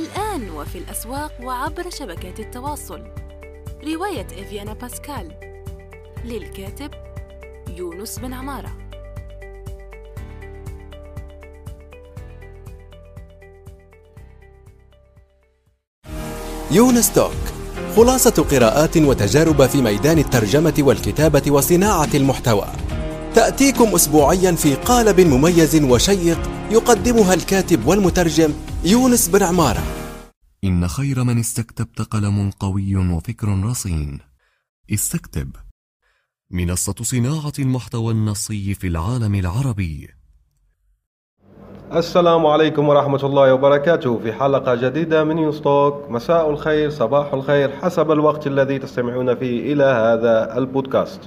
الآن وفي الأسواق وعبر شبكات التواصل. رواية إفيانا باسكال. للكاتب يونس بن عمارة. يونس توك خلاصة قراءات وتجارب في ميدان الترجمة والكتابة وصناعة المحتوى. تأتيكم أسبوعيا في قالب مميز وشيق يقدمها الكاتب والمترجم يونس بن عمارة. إن خير من استكتبت قلم قوي وفكر رصين. استكتب. منصة صناعة المحتوى النصي في العالم العربي. السلام عليكم ورحمة الله وبركاته. في حلقة جديدة من يوستوك. مساء الخير صباح الخير حسب الوقت الذي تستمعون فيه إلى هذا البودكاست.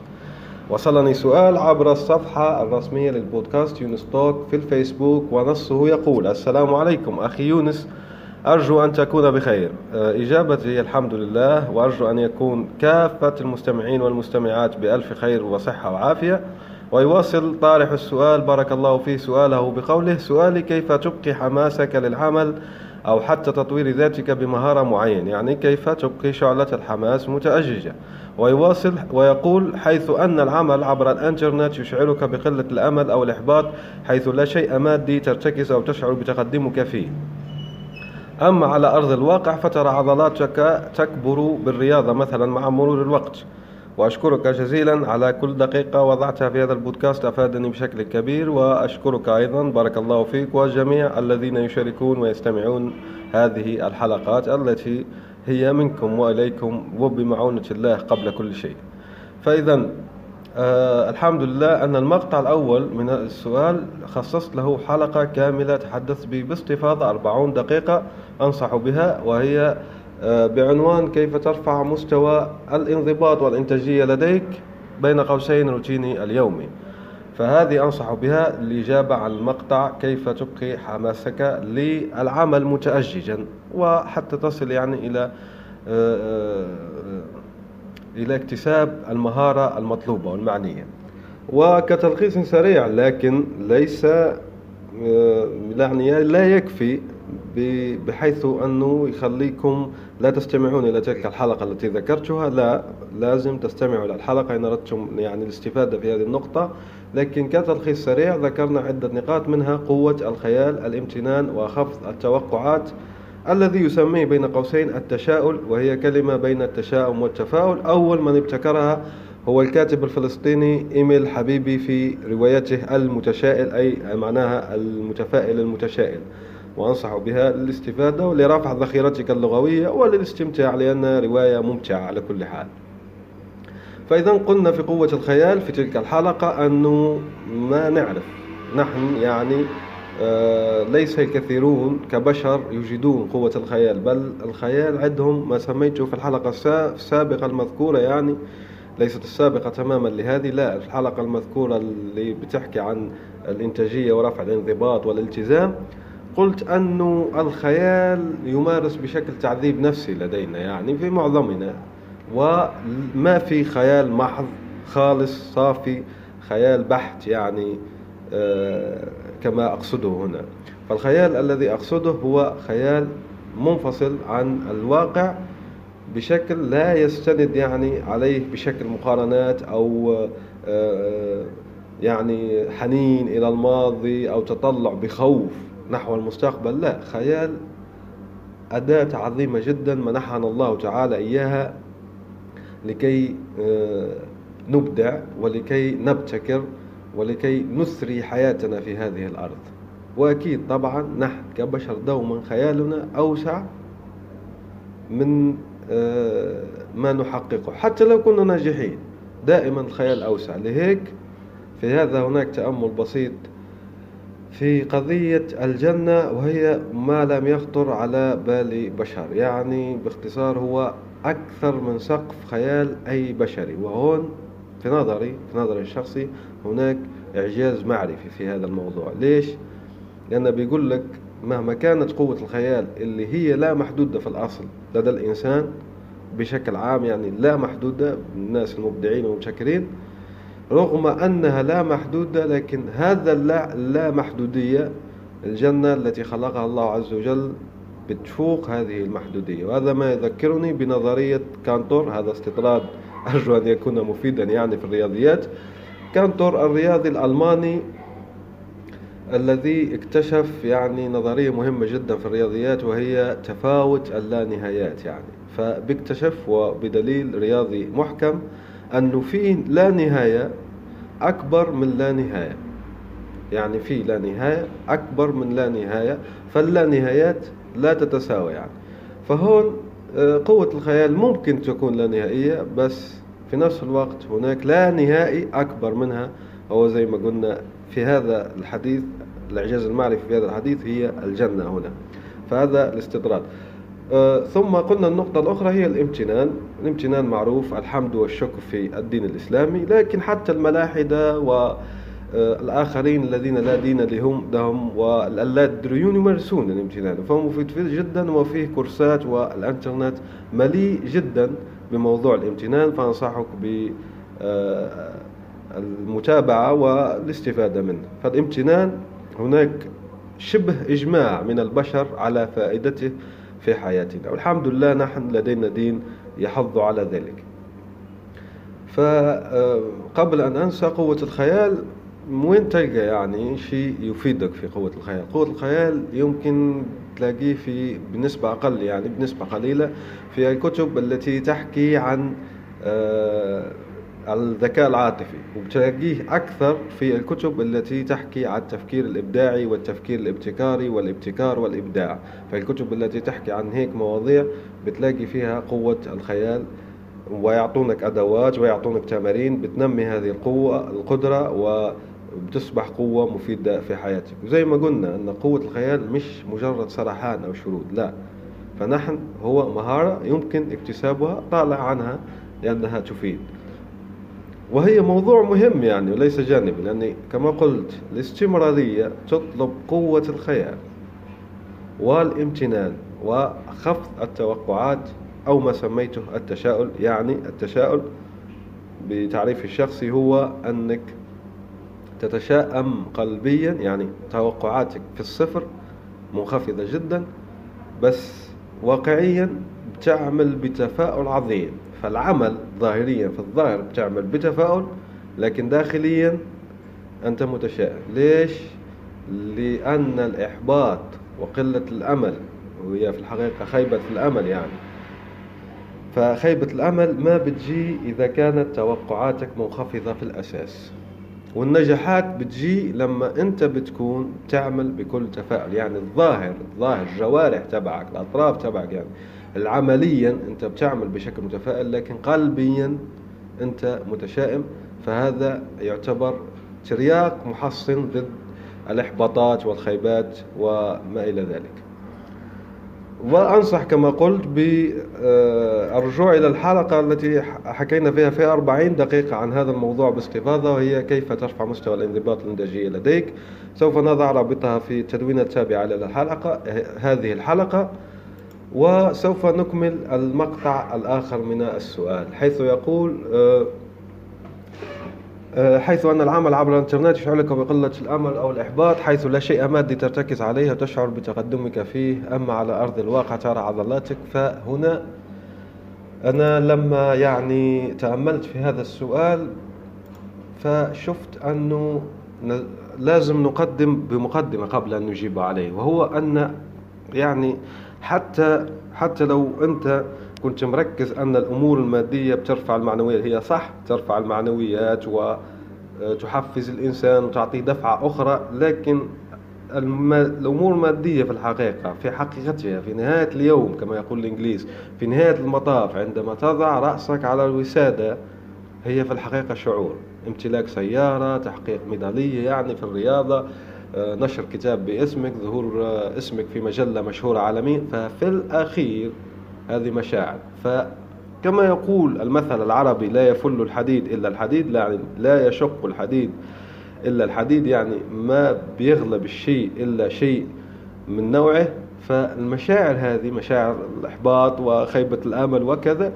وصلني سؤال عبر الصفحة الرسمية للبودكاست يونستوك في الفيسبوك ونصه يقول السلام عليكم أخي يونس. أرجو أن تكون بخير. آه، إجابتي الحمد لله وأرجو أن يكون كافة المستمعين والمستمعات بألف خير وصحة وعافية. ويواصل طارح السؤال بارك الله فيه سؤاله بقوله سؤالي كيف تبقي حماسك للعمل أو حتى تطوير ذاتك بمهارة معينة. يعني كيف تبقي شعلة الحماس متأججة؟ ويواصل ويقول حيث أن العمل عبر الإنترنت يشعرك بقلة الأمل أو الإحباط حيث لا شيء مادي ترتكز أو تشعر بتقدمك فيه. أما على أرض الواقع فترى عضلاتك تكبر بالرياضة مثلا مع مرور الوقت. وأشكرك جزيلا على كل دقيقة وضعتها في هذا البودكاست أفادني بشكل كبير وأشكرك أيضا بارك الله فيك والجميع الذين يشاركون ويستمعون هذه الحلقات التي هي منكم وإليكم وبمعونة الله قبل كل شيء. فإذا آه الحمد لله أن المقطع الأول من السؤال خصصت له حلقة كاملة تحدث باستفاضة 40 دقيقة أنصح بها وهي بعنوان كيف ترفع مستوى الانضباط والإنتاجية لديك بين قوسين روتيني اليومي فهذه أنصح بها الإجابة عن المقطع كيف تبقي حماسك للعمل متأججا وحتى تصل يعني إلى آه، آه، إلى اكتساب المهارة المطلوبة والمعنية. وكتلخيص سريع لكن ليس آه، يعني لا يكفي بحيث أنه يخليكم لا تستمعون إلى تلك الحلقة التي ذكرتها. لا لازم تستمعوا إلى الحلقة. إن أردتم يعني الاستفادة في هذه النقطة. لكن كتلخيص سريع ذكرنا عدة نقاط منها قوة الخيال الامتنان وخفض التوقعات الذي يسميه بين قوسين التشاؤل وهي كلمة بين التشاؤم والتفاؤل. أول من ابتكرها هو الكاتب الفلسطيني إيميل حبيبي في روايته المتشائل أي معناها المتفائل المتشائل. وأنصح بها للاستفادة ولرفع ذخيرتك اللغوية وللاستمتاع لأنها رواية ممتعة على كل حال. فإذا قلنا في قوة الخيال في تلك الحلقة أنه ما نعرف. نحن يعني آه ليس الكثيرون كبشر يجدون قوة الخيال بل الخيال عندهم ما سميته في الحلقة السابقة المذكورة يعني ليست السابقة تماما لهذه لا. الحلقة المذكورة اللي بتحكي عن الإنتاجية ورفع الانضباط والالتزام. قلت أنه الخيال يمارس بشكل تعذيب نفسي لدينا يعني في معظمنا. وما في خيال محض خالص صافي خيال بحت يعني آه كما أقصده هنا. فالخيال الذي أقصده هو خيال منفصل عن الواقع بشكل لا يستند يعني عليه بشكل مقارنات أو آه يعني حنين إلى الماضي أو تطلع بخوف. نحو المستقبل. لا خيال أداة عظيمة جدا منحنا الله تعالى إياها لكي آه، نبدع ولكي نبتكر ولكي نثري حياتنا في هذه الأرض. وأكيد طبعا نحن كبشر دوما خيالنا أوسع من آه، ما نحققه. حتى لو كنا ناجحين دائما الخيال أوسع. لهيك في هذا هناك تأمل بسيط في قضية الجنة وهي ما لم يخطر على بال بشر. يعني باختصار هو أكثر من سقف خيال أي بشري. وهون في نظري في نظري الشخصي هناك إعجاز معرفي في هذا الموضوع. ليش؟ لأنه بيقول لك مهما كانت قوة الخيال اللي هي لا محدودة في الأصل لدى الإنسان بشكل عام يعني لا محدودة الناس المبدعين والمبتكرين رغم أنها لا محدودة لكن هذا اللا, لا محدودية الجنة التي خلقها الله عز وجل بتفوق هذه المحدودية. وهذا ما يذكرني بنظرية كانتور هذا استطراد أرجو أن يكون مفيدا يعني في الرياضيات. كانتور الرياضي الألماني الذي اكتشف يعني نظرية مهمة جدا في الرياضيات وهي تفاوت اللانهايات يعني. فبيكتشف وبدليل رياضي محكم أنه في لا نهاية أكبر من لا نهاية. يعني في لا نهاية أكبر من لا نهاية فاللا نهايات لا تتساوى يعني فهون آه، قوة الخيال ممكن تكون لا نهائية بس في نفس الوقت هناك لا نهائي أكبر منها. هو زي ما قلنا في هذا الحديث الإعجاز المعرفي في هذا الحديث هي الجنة هنا. فهذا الاستطراد ثم قلنا النقطة الأخرى هي الامتنان. الامتنان معروف الحمد والشكر في الدين الإسلامي لكن حتى الملاحدة والآخرين الذين لا دين لهم لهم واللادريون يمارسون الامتنان. فهو مفيد جدا وفيه كورسات والإنترنت مليء جدا بموضوع الامتنان. فأنصحك ب آه، المتابعة والاستفادة منه. فالامتنان هناك شبه إجماع من البشر على فائدته في حياتنا. والحمد لله نحن لدينا دين يحض على ذلك. فقبل أن أنسى قوة الخيال وين تلقى يعني شيء يفيدك في قوة الخيال؟ قوة الخيال يمكن تلاقيه في بنسبة أقل يعني بنسبة قليلة في الكتب التي تحكي عن آه، الذكاء العاطفي. وبتلاقيه أكثر في الكتب التي تحكي عن التفكير الإبداعي والتفكير الابتكاري والابتكار والإبداع. فالكتب التي تحكي عن هيك مواضيع بتلاقي فيها قوة الخيال ويعطونك أدوات ويعطونك تمارين بتنمي هذه القوة القدرة وبتصبح قوة مفيدة في حياتك. وزي ما قلنا أن قوة الخيال مش مجرد سرحان أو شرود لا. فنحن هو مهارة يمكن اكتسابها طالع عنها لأنها تفيد. وهي موضوع مهم يعني وليس جانبي لأني كما قلت الاستمرارية تطلب قوة الخيال والامتنان وخفض التوقعات أو ما سميته التشاؤل يعني التشاؤل بتعريف الشخصي هو أنك تتشائم قلبيا يعني توقعاتك في الصفر منخفضة جدا بس واقعيا بتعمل بتفاؤل عظيم. فالعمل ظاهريا في الظاهر بتعمل بتفاؤل لكن داخليا أنت متشائم. ليش؟ لأن الإحباط وقلة الأمل وهي في الحقيقة خيبة الأمل يعني. فخيبة الأمل ما بتجي إذا كانت توقعاتك منخفضة في الأساس. والنجاحات بتجي لما أنت بتكون تعمل بكل تفاؤل. يعني الظاهر الظاهر الجوارح تبعك الأطراف تبعك يعني. عمليا أنت بتعمل بشكل متفائل لكن قلبيا أنت متشائم. فهذا يعتبر ترياق محصن ضد الإحباطات والخيبات وما إلى ذلك. وأنصح كما قلت بالرجوع إلى الحلقة التي حكينا فيها في 40 دقيقة عن هذا الموضوع باستفاضة وهي كيف ترفع مستوى الانضباط الإنتاجية لديك. سوف نضع رابطها في التدوين التابعة للحلقة هذه الحلقة. وسوف نكمل المقطع الآخر من السؤال حيث يقول آه، آه، حيث أن العمل عبر الإنترنت يشعرك بقلة الأمل أو الإحباط حيث لا شيء مادي ترتكز عليه وتشعر بتقدمك فيه أما على أرض الواقع ترى عضلاتك فهنا أنا لما يعني تأملت في هذا السؤال فشفت أنه لازم نقدم بمقدمة قبل أن نجيب عليه وهو أن يعني حتى حتى لو انت كنت مركز ان الأمور المادية بترفع المعنويات هي صح ترفع المعنويات وتحفز الإنسان وتعطيه دفعة أخرى لكن الأمور المادية في الحقيقة في حقيقتها في نهاية اليوم كما يقول الإنجليز في نهاية المطاف عندما تضع رأسك على الوسادة هي في الحقيقة شعور امتلاك سيارة تحقيق ميدالية يعني في الرياضة آه، نشر كتاب باسمك ظهور آه، اسمك في مجلة مشهورة عالميا ففي الأخير هذه مشاعر. فكما يقول المثل العربي لا يفل الحديد إلا الحديد لا, لا يشق الحديد إلا الحديد يعني ما بيغلب الشيء إلا شيء من نوعه. فالمشاعر هذه مشاعر الإحباط وخيبة الآمل وكذا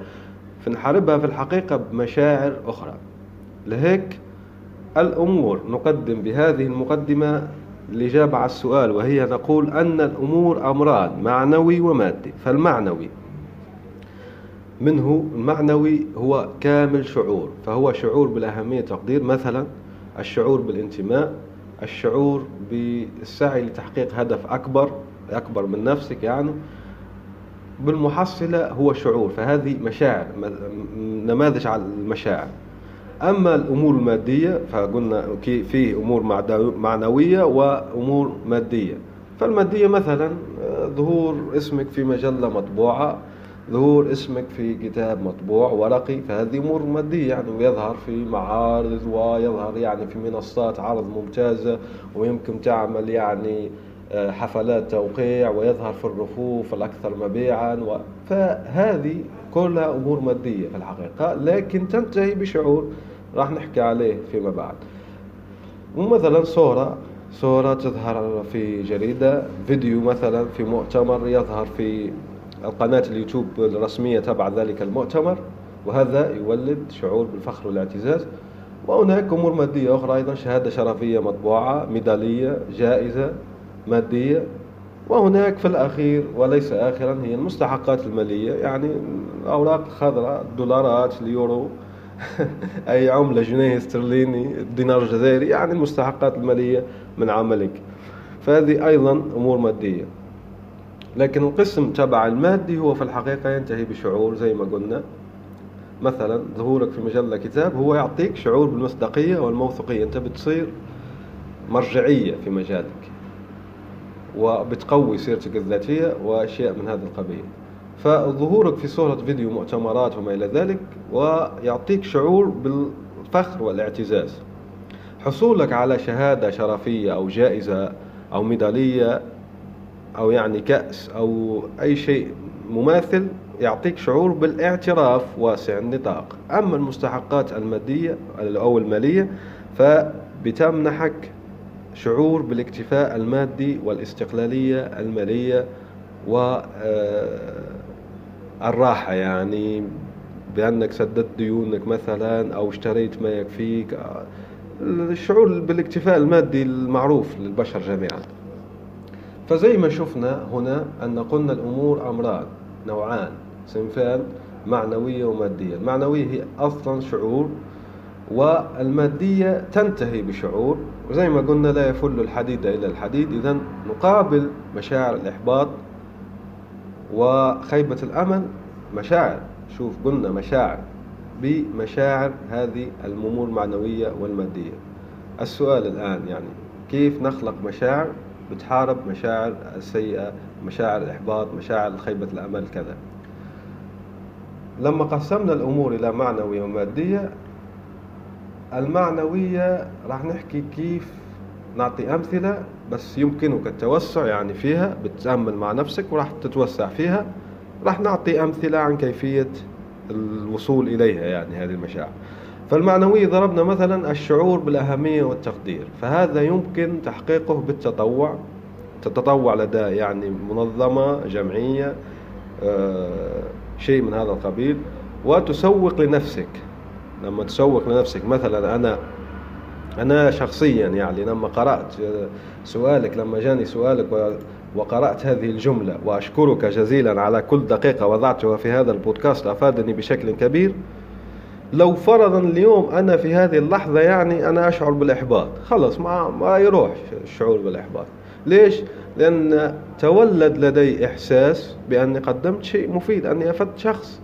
فنحاربها في الحقيقة بمشاعر أخرى. لهيك الأمور نقدم بهذه المقدمة الإجابة على السؤال وهي نقول أن الأمور أمران معنوي ومادي. فالمعنوي منه المعنوي هو كامل شعور فهو شعور بالأهمية تقدير مثلا الشعور بالانتماء الشعور بالسعي لتحقيق هدف أكبر أكبر من نفسك يعني. بالمحصلة هو شعور فهذه مشاعر نماذج على المشاعر. أما الأمور المادية فقلنا فيه أمور معنوية وأمور مادية. فالمادية مثلا ظهور اسمك في مجلة مطبوعة ظهور اسمك في كتاب مطبوع ورقي فهذه أمور مادية يعني ويظهر في معارض ويظهر يعني في منصات عرض ممتازة ويمكن تعمل يعني آه، حفلات توقيع ويظهر في الرفوف الأكثر مبيعا و... فهذه كلها أمور مادية في الحقيقة لكن تنتهي بشعور راح نحكي عليه فيما بعد. ومثلا صورة صورة تظهر في جريدة فيديو مثلا في مؤتمر يظهر في القناة اليوتيوب الرسمية تبع ذلك المؤتمر وهذا يولد شعور بالفخر والاعتزاز. وهناك أمور مادية أخرى أيضا شهادة شرفية مطبوعة ميدالية جائزة مادية. وهناك في الأخير وليس آخرا هي المستحقات المالية يعني الأوراق الخضراء الدولارات اليورو. أي عملة جنيه استرليني الدينار الجزائري يعني المستحقات المالية من عملك. فهذه أيضا أمور مادية. لكن القسم تبع المادي هو في الحقيقة ينتهي بشعور زي ما قلنا. مثلا ظهورك في مجلة كتاب هو يعطيك شعور بالمصداقية والموثوقية. أنت بتصير مرجعية في مجالك وبتقوي سيرتك الذاتية وأشياء من هذا القبيل. فظهورك في صورة فيديو مؤتمرات وما إلى ذلك ويعطيك شعور بالفخر والاعتزاز. حصولك على شهادة شرفية أو جائزة أو ميدالية أو يعني كأس أو أي شيء مماثل يعطيك شعور بالاعتراف واسع النطاق. أما المستحقات المادية أو المالية فبتمنحك شعور بالاكتفاء المادي والاستقلالية المالية والراحة يعني بأنك سددت ديونك مثلا أو اشتريت ما يكفيك. الشعور بالاكتفاء المادي المعروف للبشر جميعا. فزي ما شفنا هنا أن قلنا الأمور أمران نوعان صنفان معنوية ومادية. المعنوية هي أصلا شعور والمادية تنتهي بشعور. وزي ما قلنا لا يفل الحديد إلا الحديد. إذا نقابل مشاعر الإحباط وخيبة الأمل مشاعر. شوف قلنا مشاعر. بمشاعر هذه الأمور المعنوية والمادية. السؤال الآن يعني كيف نخلق مشاعر بتحارب مشاعر السيئة مشاعر الإحباط مشاعر خيبة الأمل كذا؟ لما قسمنا الأمور إلى معنوية ومادية المعنوية راح نحكي كيف نعطي أمثلة بس يمكنك التوسع يعني فيها بتتأمل مع نفسك وراح تتوسع فيها. راح نعطي أمثلة عن كيفية الوصول إليها يعني هذه المشاعر. فالمعنوية ضربنا مثلا الشعور بالأهمية والتقدير فهذا يمكن تحقيقه بالتطوع. تتطوع لدى يعني منظمة جمعية آه، شيء من هذا القبيل. وتسوق لنفسك. لما تسوق لنفسك مثلا أنا أنا شخصيا يعني لما قرأت سؤالك لما جاني سؤالك وقرأت هذه الجملة وأشكرك جزيلا على كل دقيقة وضعتها في هذا البودكاست أفادني بشكل كبير. لو فرضا اليوم أنا في هذه اللحظة يعني أنا أشعر بالإحباط. خلص ما, ما يروح الشعور بالإحباط. ليش؟ لأن تولد لدي إحساس بأني قدمت شيء مفيد أني أفدت شخص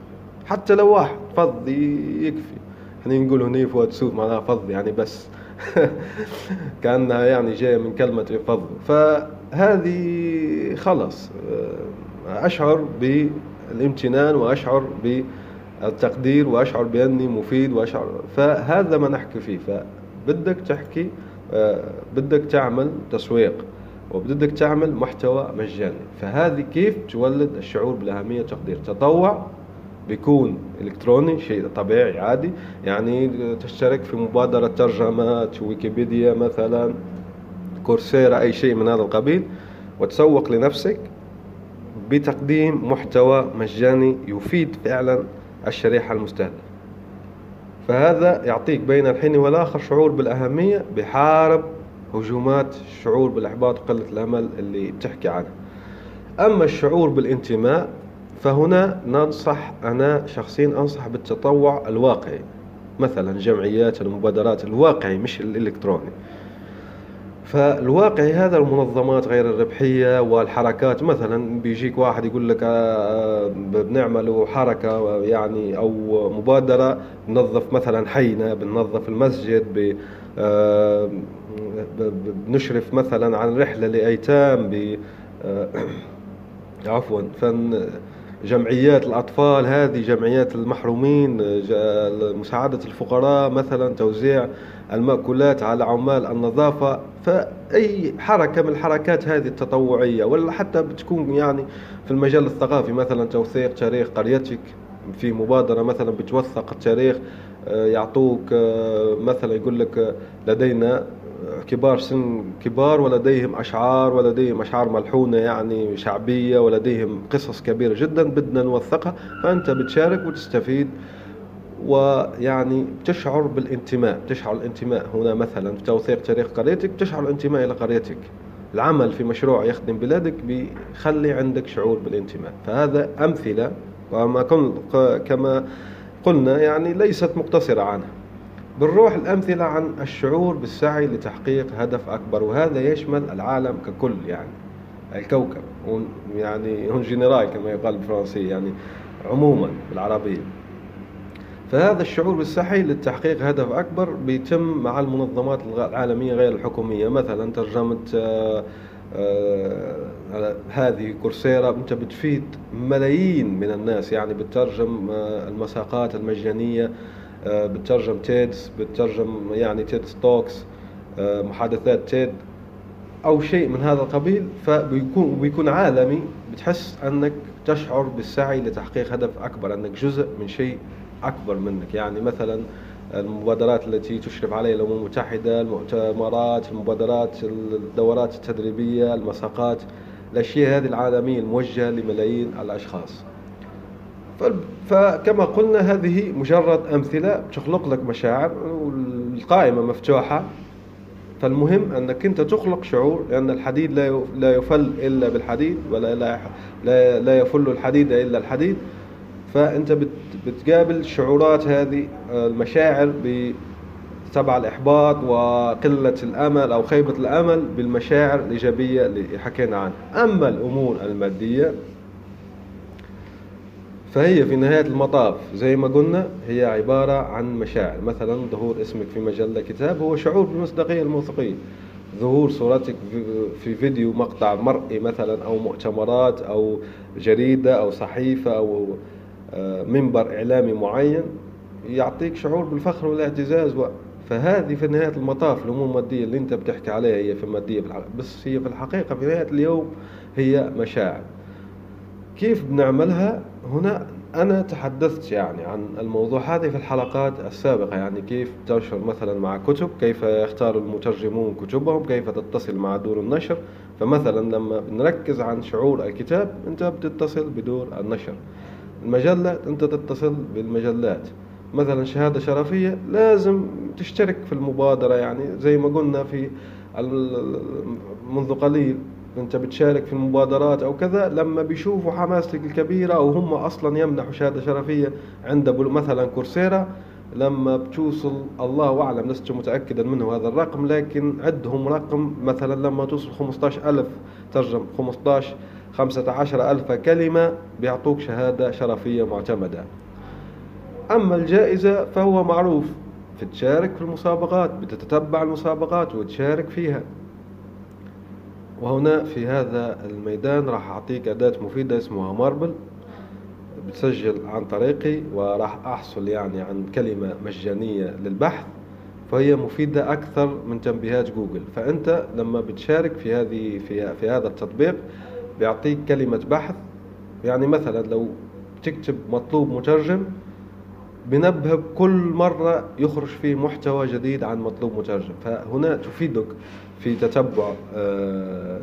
حتى لو واحد فض يكفي. إحنا نقول هنا سوء معناها فض يعني بس. كأنها يعني جاية من كلمة فض فهذه خلص آه، أشعر بالامتنان وأشعر بالتقدير وأشعر بأني مفيد وأشعر. فهذا ما نحكي فيه. فبدك تحكي آه، بدك تعمل تسويق وبدك تعمل محتوى مجاني. فهذه كيف تولد الشعور بالأهمية والتقدير تطوع بيكون إلكتروني شيء طبيعي عادي. يعني تشترك في مبادرة ترجمات ويكيبيديا مثلا كورسيرا أي شيء من هذا القبيل وتسوق لنفسك بتقديم محتوى مجاني يفيد فعلا الشريحة المستهدفة. فهذا يعطيك بين الحين والآخر شعور بالأهمية بحارب هجومات الشعور بالإحباط وقلة الأمل اللي بتحكي عنها. أما الشعور بالانتماء فهنا ننصح أنا شخصيا أنصح بالتطوع الواقعي مثلا جمعيات المبادرات الواقعي مش الإلكتروني. فالواقعي هذا المنظمات غير الربحية والحركات مثلا بيجيك واحد يقول لك آه، بنعمل حركة يعني أو مبادرة بنظف مثلا حينا بنظف المسجد آه، بنشرف مثلا عن رحلة لأيتام آه، عفوا فن جمعيات الأطفال هذه جمعيات المحرومين مساعدة الفقراء مثلا توزيع المأكولات على عمال النظافة. فأي حركة من الحركات هذه التطوعية؟ ولا حتى بتكون يعني في المجال الثقافي مثلا توثيق تاريخ قريتك في مبادرة مثلا بتوثق التاريخ آه، يعطوك آه، مثلا يقول لك لدينا كبار سن كبار ولديهم أشعار ولديهم أشعار ملحونة يعني شعبية ولديهم قصص كبيرة جدا بدنا نوثقها. فأنت بتشارك وتستفيد ويعني بتشعر بالانتماء بتشعر الانتماء. هنا مثلا في توثيق تاريخ قريتك بتشعر الانتماء إلى قريتك. العمل في مشروع يخدم بلادك بيخلي عندك شعور بالانتماء. فهذا أمثلة وما كما قلنا يعني ليست مقتصرة عنها. بنروح الأمثلة عن الشعور بالسعي لتحقيق هدف أكبر وهذا يشمل العالم ككل يعني الكوكب يعني هون جنرال كما يقال بالفرنسية يعني عموما بالعربية. فهذا الشعور بالسعي للتحقيق هدف أكبر بيتم مع المنظمات العالمية غير الحكومية. مثلا ترجمة آه، آه، هذه Coursera أنت بتفيد ملايين من الناس يعني بترجم آه، المساقات المجانية آه، بترجم TEDs بترجم يعني TED Talks آه، محادثات TED أو شيء من هذا القبيل فبيكون بيكون عالمي بتحس أنك تشعر بالسعي لتحقيق هدف أكبر أنك جزء من شيء أكبر منك. يعني مثلا المبادرات التي تشرف عليها الأمم المتحدة المؤتمرات المبادرات الدورات التدريبية المساقات الأشياء هذه العالمية الموجهة لملايين الأشخاص. فكما قلنا هذه مجرد أمثلة تخلق لك مشاعر والقائمة مفتوحة. فالمهم أنك أنت تخلق شعور لأن الحديد لا يفل إلا بالحديد ولا لا, لا يفل الحديد إلا الحديد. فأنت بتقابل الشعورات هذه المشاعر تبع الإحباط وقلة الأمل أو خيبة الأمل بالمشاعر الإيجابية اللي حكينا عنها. أما الأمور المادية فهي في نهاية المطاف زي ما قلنا هي عبارة عن مشاعر. مثلا ظهور اسمك في مجلة كتاب هو شعور بالمصداقية الموثوقية. ظهور صورتك في فيديو مقطع مرئي مثلا أو مؤتمرات أو جريدة أو صحيفة أو آه، منبر إعلامي معين يعطيك شعور بالفخر والاعتزاز. فهذه في نهاية المطاف الأمور المادية اللي أنت بتحكي عليها هي في المادية بس هي في الحقيقة في نهاية اليوم هي مشاعر. كيف بنعملها؟ هنا أنا تحدثت يعني عن الموضوع هذا في الحلقات السابقة يعني كيف تنشر مثلا مع كتب كيف يختار المترجمون كتبهم كيف تتصل مع دور النشر. فمثلا لما بنركز عن شعور الكتاب أنت بتتصل بدور النشر. المجلة أنت تتصل بالمجلات. مثلا شهادة شرفية لازم تشترك في المبادرة يعني زي ما قلنا في منذ قليل. انت بتشارك في المبادرات أو كذا لما بيشوفوا حماستك الكبيرة أو هم أصلا يمنحوا شهادة شرفية عند مثلا كورسيرا لما بتوصل الله أعلم لست متاكدا منه هذا الرقم لكن عندهم رقم مثلا لما توصل 15000 ترجم 15 15000 كلمة بيعطوك شهادة شرفية معتمدة. أما الجائزة فهو معروف بتشارك في المسابقات بتتتبع المسابقات وتشارك فيها. وهنا في هذا الميدان راح أعطيك أداة مفيدة اسمها ماربل. بتسجل عن طريقي وراح أحصل يعني عن كلمة مجانية للبحث فهي مفيدة أكثر من تنبيهات جوجل. فأنت لما بتشارك في هذه في, في هذا التطبيق بيعطيك كلمة بحث. يعني مثلا لو تكتب مطلوب مترجم بنبه كل مرة يخرج فيه محتوى جديد عن مطلوب مترجم. فهنا تفيدك في تتبع آه،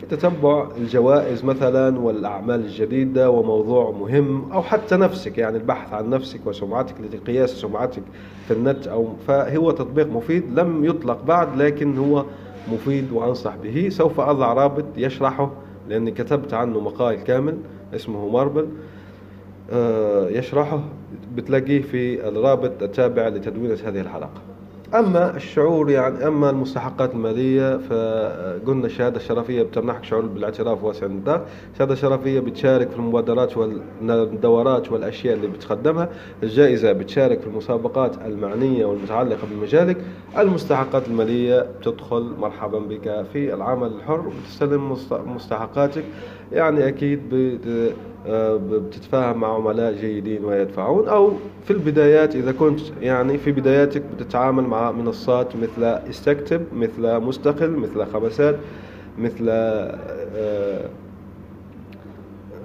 في تتبع الجوائز مثلا والأعمال الجديدة وموضوع مهم أو حتى نفسك يعني البحث عن نفسك وسمعتك لقياس سمعتك في النت أو فهو تطبيق مفيد لم يطلق بعد لكن هو مفيد وأنصح به. سوف أضع رابط يشرحه لأني كتبت عنه مقال كامل اسمه ماربل يشرحه بتلاقيه في الرابط التابع لتدوينة هذه الحلقة. أما الشعور يعني أما المستحقات المالية فقلنا الشهادة الشرفية بتمنحك شعور بالاعتراف واسع النطاق، الشهادة الشرفية بتشارك في المبادرات والدورات والأشياء اللي بتقدمها، الجائزة بتشارك في المسابقات المعنية والمتعلقة بمجالك، المستحقات المالية بتدخل مرحبا بك في العمل الحر وبتستلم مستحقاتك. يعني أكيد آه، بتتفاهم مع عملاء جيدين ويدفعون أو في البدايات إذا كنت يعني في بداياتك بتتعامل مع منصات مثل استكتب مثل مستقل مثل خمسات مثل آه،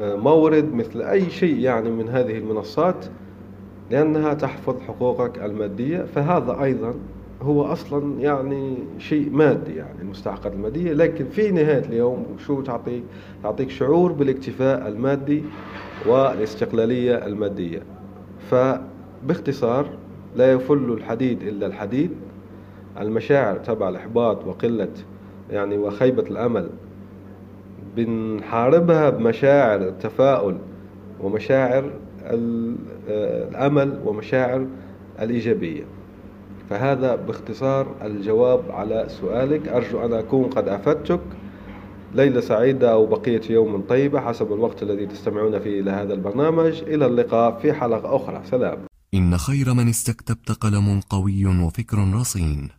آه، مورد مثل أي شيء يعني من هذه المنصات لأنها تحفظ حقوقك المادية. فهذا أيضا هو أصلا يعني شيء مادي يعني المستحقات المادية لكن في نهاية اليوم شو تعطيك تعطيك شعور بالاكتفاء المادي والاستقلالية المادية. فباختصار لا يفل الحديد إلا الحديد. المشاعر تبع الإحباط وقلة يعني وخيبة الأمل بنحاربها بمشاعر التفاؤل ومشاعر الأمل ومشاعر الإيجابية. فهذا باختصار الجواب على سؤالك. أرجو أن أكون قد أفدتك. ليلة سعيدة أو بقية يوم طيبة حسب الوقت الذي تستمعون فيه إلى هذا البرنامج. إلى اللقاء في حلقة أخرى. سلام. إن خير من استكتبت قلم قوي وفكر رصين.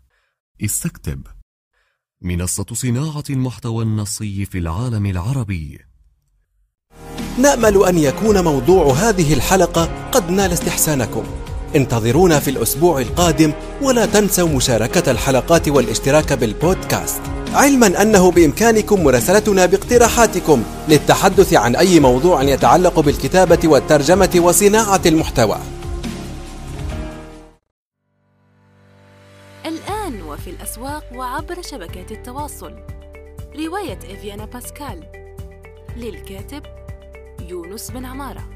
استكتب. منصة صناعة المحتوى النصي في العالم العربي. نأمل أن يكون موضوع هذه الحلقة قد نال استحسانكم. انتظرونا في الأسبوع القادم ولا تنسوا مشاركة الحلقات والاشتراك بالبودكاست. علما أنه بإمكانكم مراسلتنا باقتراحاتكم للتحدث عن أي موضوع يتعلق بالكتابة والترجمة وصناعة المحتوى. الآن وفي الأسواق وعبر شبكات التواصل. رواية إفيانا باسكال. للكاتب يونس بن عمارة.